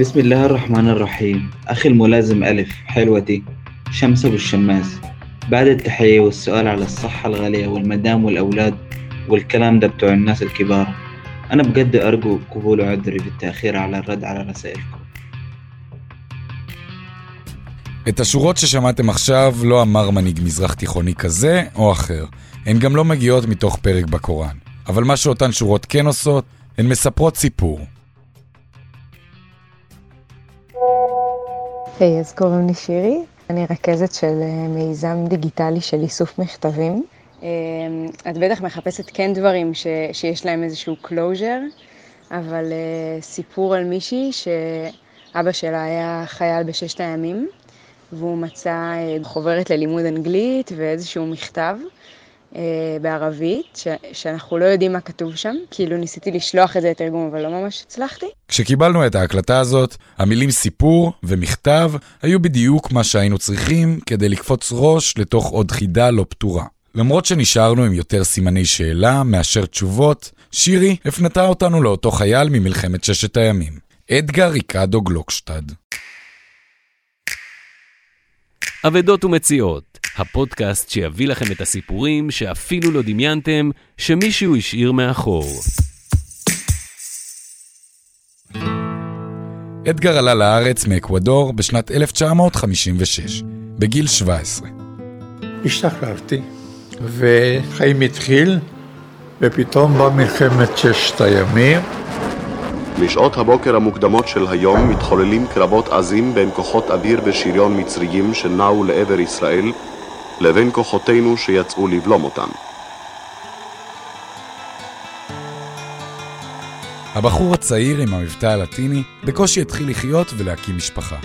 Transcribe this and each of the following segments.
بسم الله الرحمن الرحيم أخي الملازم ألف حلوتي شمس أبو الشماس بعد التحية والسؤال على الصحة الغالية والمدام والأولاد والكلام ده بتوع الناس الكبار أنا بجد أرجو قبول عذري في التأخير على الرد على رسائلكم את השורות ששמעתם עכשיו לא אמר מנהיג מזרח תיכוני כזה או אחר. הן גם לא מגיעות מתוך פרק בקוראן. אבל מה שאותן שורות כן עושות, הן מספרות סיפור. היי, hey, אז קוראים לי שירי, אני רכזת של אה, מיזם דיגיטלי של איסוף מכתבים. אה, את בטח מחפשת כן דברים ש, שיש להם איזשהו closure, אבל uh, סיפור על מישהי שאבא שלה היה חייל בששת הימים, והוא מצא uh, חוברת ללימוד אנגלית ואיזשהו מכתב. אה, בערבית, ש- שאנחנו לא יודעים מה כתוב שם, כאילו ניסיתי לשלוח את זה לתרגום, אבל לא ממש הצלחתי. כשקיבלנו את ההקלטה הזאת, המילים סיפור ומכתב היו בדיוק מה שהיינו צריכים כדי לקפוץ ראש לתוך עוד חידה לא פתורה. למרות שנשארנו עם יותר סימני שאלה מאשר תשובות, שירי הפנתה אותנו לאותו חייל ממלחמת ששת הימים, אדגר ריקדו גלוקשטד. אבדות ומציאות, הפודקאסט שיביא לכם את הסיפורים שאפילו לא דמיינתם שמישהו השאיר מאחור. אדגר עלה לארץ מאקוודור בשנת 1956, בגיל 17. השתחררתי, וחיים התחיל, ופתאום באה מלחמת ששת הימים. משעות הבוקר המוקדמות של היום מתחוללים קרבות עזים בין כוחות אוויר ושריון מצריים שנעו לעבר ישראל לבין כוחותינו שיצאו לבלום אותם. הבחור הצעיר עם המבטא הלטיני בקושי התחיל לחיות ולהקים משפחה.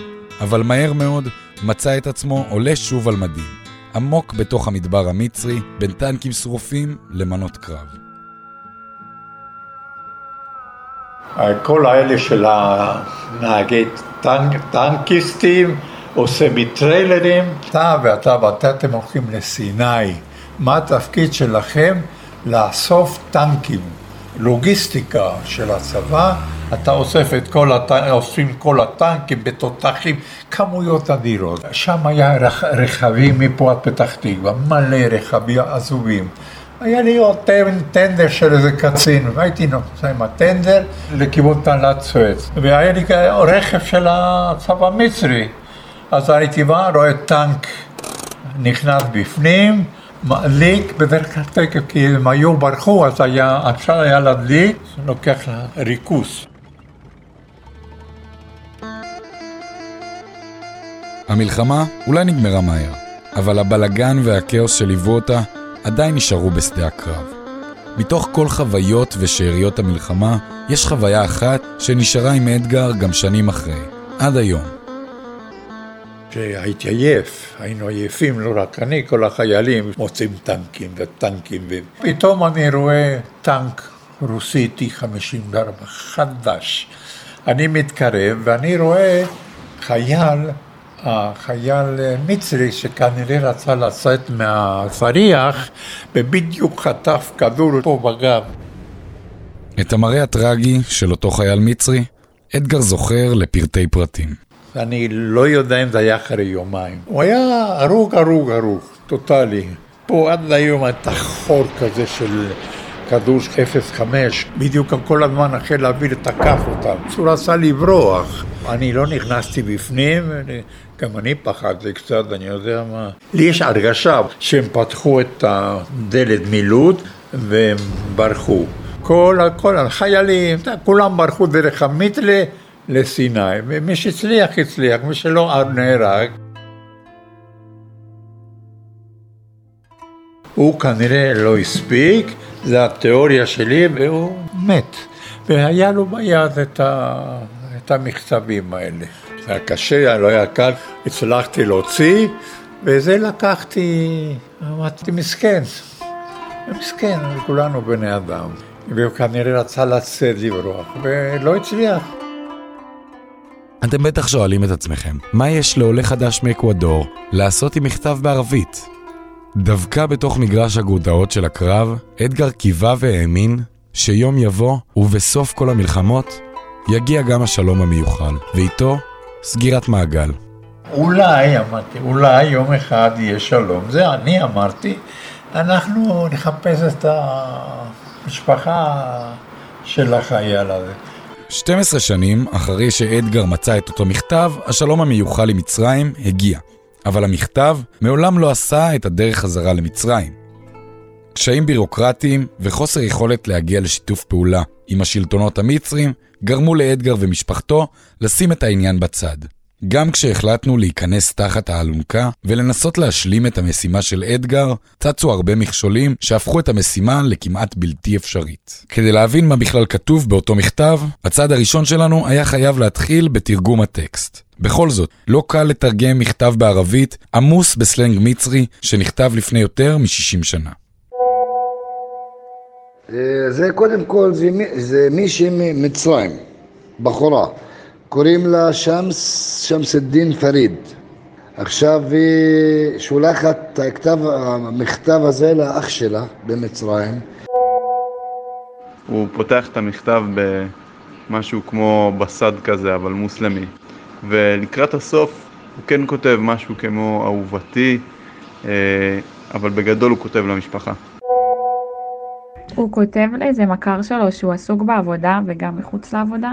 אבל מהר מאוד מצא את עצמו עולה שוב על מדים, עמוק בתוך המדבר המצרי, בין טנקים שרופים למנות קרב. כל האלה של הנהגי טנק, טנקיסטים, עושה מטריילרים, אתה ואתה ואתה אתם הולכים לסיני, מה התפקיד שלכם? לאסוף טנקים, לוגיסטיקה של הצבא, אתה אוסף את כל הטנקים, אוספים כל הטנקים בתותחים, כמויות אדירות. שם היה רכ, רכבים מפה עד פתח תקווה, מלא רכבים עזובים. היה לי עוד טנדר של איזה קצין, והייתי נוסע עם הטנדר לכיוון תעלת סואץ. והיה לי רכב של הצבא המצרי. אז הייתי בא, רואה טנק נכנס בפנים, מדליק, בדרך כלל תקף, כי הם היו ברחו, אז היה, אפשר היה להדליק, לוקח ריכוז. המלחמה אולי נגמרה מהר, אבל הבלגן והכאוס שליוו אותה עדיין נשארו בשדה הקרב. מתוך כל חוויות ושאריות המלחמה, יש חוויה אחת שנשארה עם אדגר גם שנים אחרי, עד היום. שהייתי עייף, היינו עייפים, לא רק אני, כל החיילים מוצאים טנקים וטנקים, ופתאום אני רואה טנק רוסי T-54 חדש. אני מתקרב ואני רואה חייל, חייל מצרי שכנראה רצה לצאת מהצריח ובדיוק חטף כדור פה בגב. את המראה הטרגי של אותו חייל מצרי, אדגר זוכר לפרטי פרטים. אני לא יודע אם זה היה אחרי יומיים. הוא היה הרוג, הרוג, הרוג, טוטאלי. פה עד היום הייתה חור כזה של כדור 05, בדיוק כל הזמן החל להביא לתקף אותם. הוא רצה לברוח. אני לא נכנסתי בפנים, גם אני פחדתי קצת, אני יודע מה. לי יש הרגשה שהם פתחו את הדלת מילוט והם ברחו. כל, כל החיילים, כולם ברחו דרך המיתלה. לסיני, ומי שהצליח, הצליח, מי שלא נהרג. הוא כנראה לא הספיק, זו התיאוריה שלי, והוא מת. והיה לו ביד את, ה... את המכתבים האלה. זה היה קשה, לא היה קל, הצלחתי להוציא, וזה לקחתי, אמרתי, מסכן, מסכן, כולנו בני אדם. והוא כנראה רצה לצאת לברוח, ולא הצליח. אתם בטח שואלים את עצמכם, מה יש לעולה חדש מאקוודור לעשות עם מכתב בערבית? דווקא בתוך מגרש הגודעות של הקרב, אדגר קיווה והאמין שיום יבוא, ובסוף כל המלחמות, יגיע גם השלום המיוחל, ואיתו סגירת מעגל. אולי, אמרתי, אולי יום אחד יהיה שלום. זה אני אמרתי, אנחנו נחפש את המשפחה של החייל הזה. 12 שנים אחרי שאדגר מצא את אותו מכתב, השלום המיוחל עם מצרים הגיע. אבל המכתב מעולם לא עשה את הדרך חזרה למצרים. קשיים בירוקרטיים וחוסר יכולת להגיע לשיתוף פעולה עם השלטונות המצרים גרמו לאדגר ומשפחתו לשים את העניין בצד. גם כשהחלטנו להיכנס תחת האלונקה ולנסות להשלים את המשימה של אדגר, צצו הרבה מכשולים שהפכו את המשימה לכמעט בלתי אפשרית. כדי להבין מה בכלל כתוב באותו מכתב, הצעד הראשון שלנו היה חייב להתחיל בתרגום הטקסט. בכל זאת, לא קל לתרגם מכתב בערבית עמוס בסלנג מצרי שנכתב לפני יותר מ-60 שנה. זה קודם כל, זה, זה מישהי ממצרים, בחורה. קוראים לה שמס, שמס א-דין פריד. עכשיו היא שולחת את הכתב, המכתב הזה לאח שלה במצרים. הוא פותח את המכתב במשהו כמו בסד כזה, אבל מוסלמי. ולקראת הסוף הוא כן כותב משהו כמו אהובתי, אה, אבל בגדול הוא כותב למשפחה. הוא כותב לאיזה מכר שלו שהוא עסוק בעבודה וגם מחוץ לעבודה.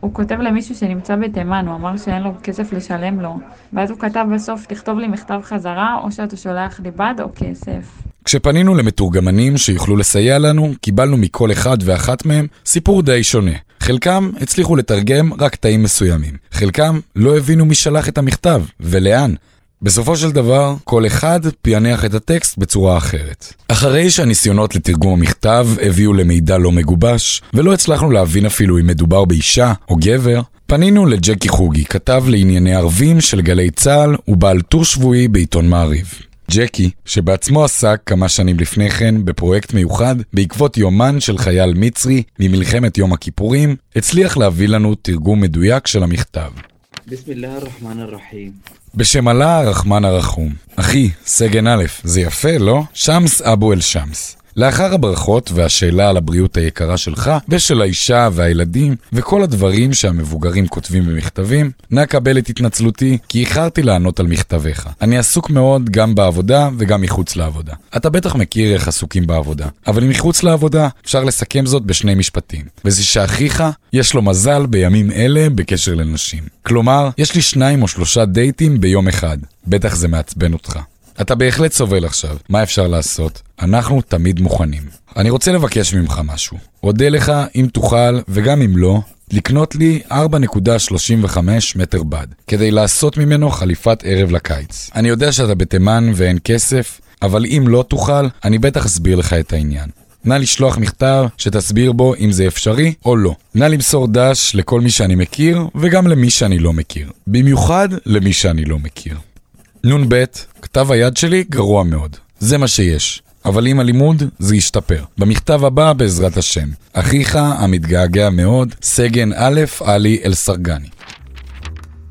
הוא כותב למישהו שנמצא בתימן, הוא אמר שאין לו כסף לשלם לו. ואז הוא כתב בסוף, תכתוב לי מכתב חזרה, או שאתה שולח לי בד או כסף. כשפנינו למתורגמנים שיוכלו לסייע לנו, קיבלנו מכל אחד ואחת מהם סיפור די שונה. חלקם הצליחו לתרגם רק תאים מסוימים. חלקם לא הבינו מי שלח את המכתב, ולאן. בסופו של דבר, כל אחד פענח את הטקסט בצורה אחרת. אחרי שהניסיונות לתרגום המכתב הביאו למידע לא מגובש, ולא הצלחנו להבין אפילו אם מדובר באישה או גבר, פנינו לג'קי חוגי, כתב לענייני ערבים של גלי צה"ל ובעל טור שבועי בעיתון מעריב. ג'קי, שבעצמו עסק כמה שנים לפני כן בפרויקט מיוחד בעקבות יומן של חייל מצרי ממלחמת יום הכיפורים, הצליח להביא לנו תרגום מדויק של המכתב. ביסמילה א-רחמן א-רחים. בשם אללה הרחמן הרחום. אחי, סגן א', זה יפה, לא? שמס אבו אל שמס. לאחר הברכות והשאלה על הבריאות היקרה שלך ושל האישה והילדים וכל הדברים שהמבוגרים כותבים במכתבים, נא קבל את התנצלותי כי איחרתי לענות על מכתביך. אני עסוק מאוד גם בעבודה וגם מחוץ לעבודה. אתה בטח מכיר איך עסוקים בעבודה, אבל מחוץ לעבודה אפשר לסכם זאת בשני משפטים, וזה שאחיך יש לו מזל בימים אלה בקשר לנשים. כלומר, יש לי שניים או שלושה דייטים ביום אחד. בטח זה מעצבן אותך. אתה בהחלט סובל עכשיו, מה אפשר לעשות? אנחנו תמיד מוכנים. אני רוצה לבקש ממך משהו. אודה לך אם תוכל, וגם אם לא, לקנות לי 4.35 מטר בד, כדי לעשות ממנו חליפת ערב לקיץ. אני יודע שאתה בתימן ואין כסף, אבל אם לא תוכל, אני בטח אסביר לך את העניין. נא לשלוח מכתב שתסביר בו אם זה אפשרי או לא. נא למסור דש לכל מי שאני מכיר, וגם למי שאני לא מכיר. במיוחד למי שאני לא מכיר. נ"ב, כתב היד שלי גרוע מאוד. זה מה שיש. אבל עם הלימוד זה ישתפר. במכתב הבא, בעזרת השם. אחיך המתגעגע מאוד, סגן א' עלי אל-סרגני.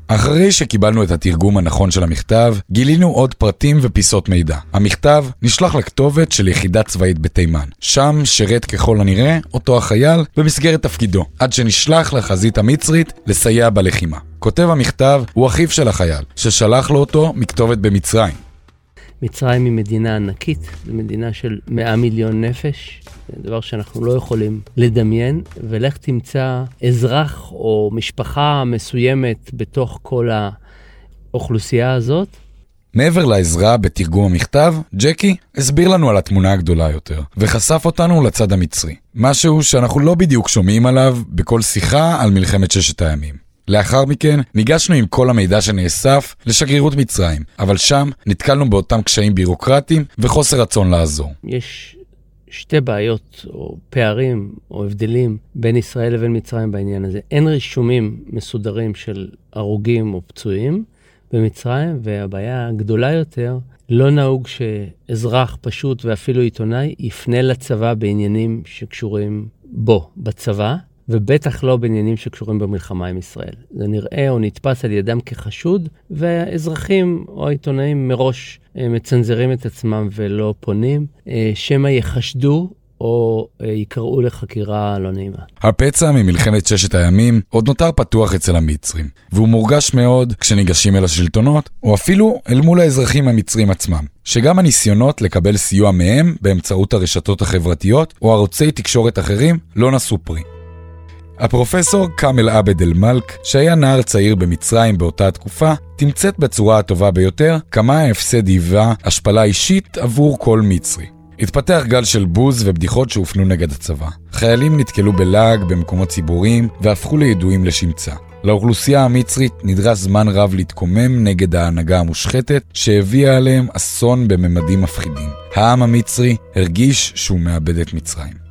אחרי שקיבלנו את התרגום הנכון של המכתב, גילינו עוד פרטים ופיסות מידע. המכתב נשלח לכתובת של יחידה צבאית בתימן. שם שירת ככל הנראה אותו החייל במסגרת תפקידו, עד שנשלח לחזית המצרית לסייע בלחימה. כותב המכתב הוא אחיו של החייל, ששלח לו אותו מכתובת במצרים. מצרים היא מדינה ענקית, זו מדינה של 100 מיליון נפש, זה דבר שאנחנו לא יכולים לדמיין, ולך תמצא אזרח או משפחה מסוימת בתוך כל האוכלוסייה הזאת. מעבר לעזרה בתרגום המכתב, ג'קי הסביר לנו על התמונה הגדולה יותר, וחשף אותנו לצד המצרי. משהו שאנחנו לא בדיוק שומעים עליו בכל שיחה על מלחמת ששת הימים. לאחר מכן ניגשנו עם כל המידע שנאסף לשגרירות מצרים, אבל שם נתקלנו באותם קשיים בירוקרטיים וחוסר רצון לעזור. יש שתי בעיות או פערים או הבדלים בין ישראל לבין מצרים בעניין הזה. אין רישומים מסודרים של הרוגים או פצועים במצרים, והבעיה הגדולה יותר, לא נהוג שאזרח פשוט ואפילו עיתונאי יפנה לצבא בעניינים שקשורים בו, בצבא. ובטח לא בעניינים שקשורים במלחמה עם ישראל. זה נראה או נתפס על ידם כחשוד, והאזרחים או העיתונאים מראש אה, מצנזרים את עצמם ולא פונים, אה, שמא יחשדו או אה, ייקראו לחקירה לא נעימה. הפצע ממלחמת ששת הימים עוד נותר פתוח אצל המצרים, והוא מורגש מאוד כשניגשים אל השלטונות, או אפילו אל מול האזרחים המצרים עצמם, שגם הניסיונות לקבל סיוע מהם באמצעות הרשתות החברתיות או ערוצי תקשורת אחרים לא נשאו פרי. הפרופסור כאמל עבד אל-מלק, שהיה נער צעיר במצרים באותה תקופה, תמצת בצורה הטובה ביותר כמה ההפסד היווה השפלה אישית עבור כל מצרי. התפתח גל של בוז ובדיחות שהופנו נגד הצבא. חיילים נתקלו בלעג במקומות ציבוריים והפכו לידועים לשמצה. לאוכלוסייה המצרית נדרש זמן רב להתקומם נגד ההנהגה המושחתת שהביאה עליהם אסון בממדים מפחידים. העם המצרי הרגיש שהוא מאבד את מצרים.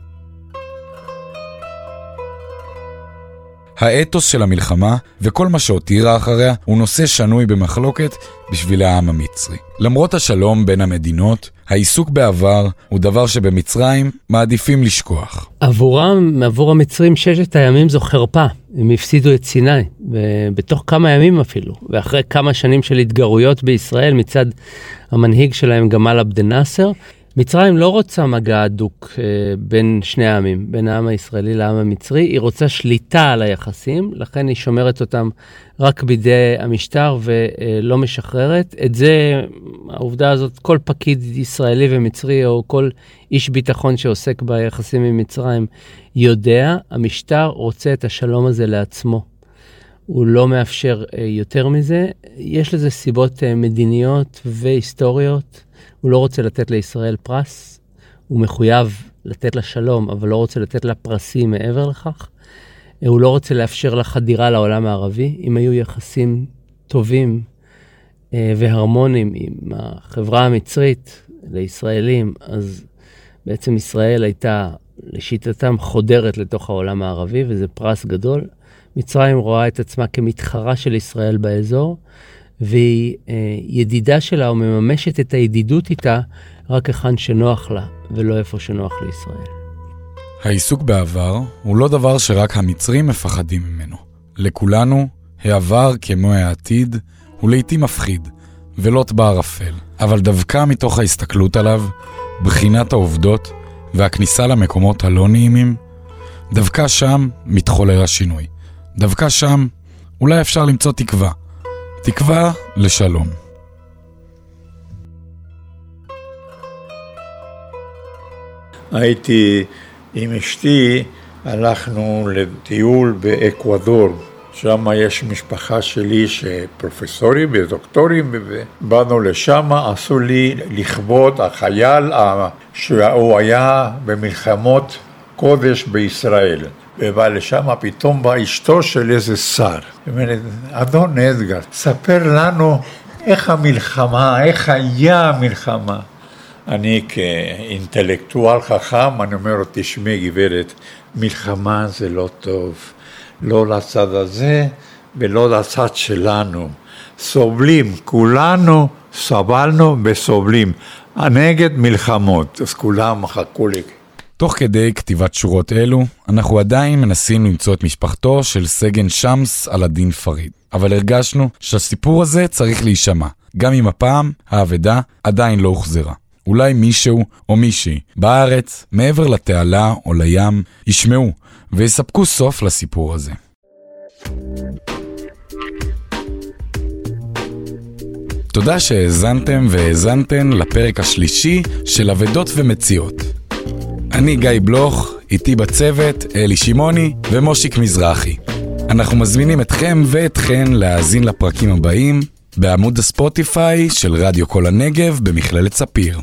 האתוס של המלחמה וכל מה שהותירה אחריה הוא נושא שנוי במחלוקת בשביל העם המצרי. למרות השלום בין המדינות, העיסוק בעבר הוא דבר שבמצרים מעדיפים לשכוח. עבורם, עבור המצרים, ששת הימים זו חרפה. הם הפסידו את סיני, בתוך כמה ימים אפילו, ואחרי כמה שנים של התגרויות בישראל מצד המנהיג שלהם גמל עבד נאסר, מצרים לא רוצה מגע הדוק אה, בין שני העמים, בין העם הישראלי לעם המצרי, היא רוצה שליטה על היחסים, לכן היא שומרת אותם רק בידי המשטר ולא משחררת. את זה, העובדה הזאת, כל פקיד ישראלי ומצרי או כל איש ביטחון שעוסק ביחסים עם מצרים יודע, המשטר רוצה את השלום הזה לעצמו. הוא לא מאפשר אה, יותר מזה. יש לזה סיבות אה, מדיניות והיסטוריות. הוא לא רוצה לתת לישראל פרס, הוא מחויב לתת לה שלום, אבל לא רוצה לתת לה פרסים מעבר לכך. הוא לא רוצה לאפשר לה חדירה לעולם הערבי. אם היו יחסים טובים אה, והרמוניים עם החברה המצרית לישראלים, אז בעצם ישראל הייתה, לשיטתם, חודרת לתוך העולם הערבי, וזה פרס גדול. מצרים רואה את עצמה כמתחרה של ישראל באזור, והיא אה, ידידה שלה ומממשת את הידידות איתה רק היכן שנוח לה, ולא איפה שנוח לישראל. העיסוק בעבר הוא לא דבר שרק המצרים מפחדים ממנו. לכולנו, העבר כמו העתיד הוא לעיתים מפחיד, ולוט בערפל. אבל דווקא מתוך ההסתכלות עליו, בחינת העובדות והכניסה למקומות הלא נעימים, דווקא שם מתחולל השינוי. דווקא שם אולי אפשר למצוא תקווה. תקווה לשלום. הייתי עם אשתי, הלכנו לטיול באקוודור. שם יש משפחה שלי שפרופסורים ודוקטורים, ובאנו לשם, עשו לי לכבוד החייל שהוא היה במלחמות קודש בישראל. ובא לשם, פתאום באה אשתו של איזה שר. אומרת, אדון אדגר, ספר לנו איך המלחמה, איך היה המלחמה. אני כאינטלקטואל חכם, אני אומר לו, תשמעי גברת, מלחמה זה לא טוב, לא לצד הזה ולא לצד שלנו. סובלים, כולנו סבלנו וסובלים. נגד מלחמות, אז כולם מחכו לי. תוך כדי כתיבת שורות אלו, אנחנו עדיין מנסים למצוא את משפחתו של סגן שמס על הדין פריד. אבל הרגשנו שהסיפור הזה צריך להישמע, גם אם הפעם האבדה עדיין לא הוחזרה. אולי מישהו או מישהי בארץ, מעבר לתעלה או לים, ישמעו ויספקו סוף לסיפור הזה. תודה שהאזנתם והאזנתן לפרק השלישי של אבדות ומציאות. אני גיא בלוך, איתי בצוות אלי שמעוני ומושיק מזרחי. אנחנו מזמינים אתכם ואתכן להאזין לפרקים הבאים בעמוד הספוטיפיי של רדיו כל הנגב במכללת ספיר.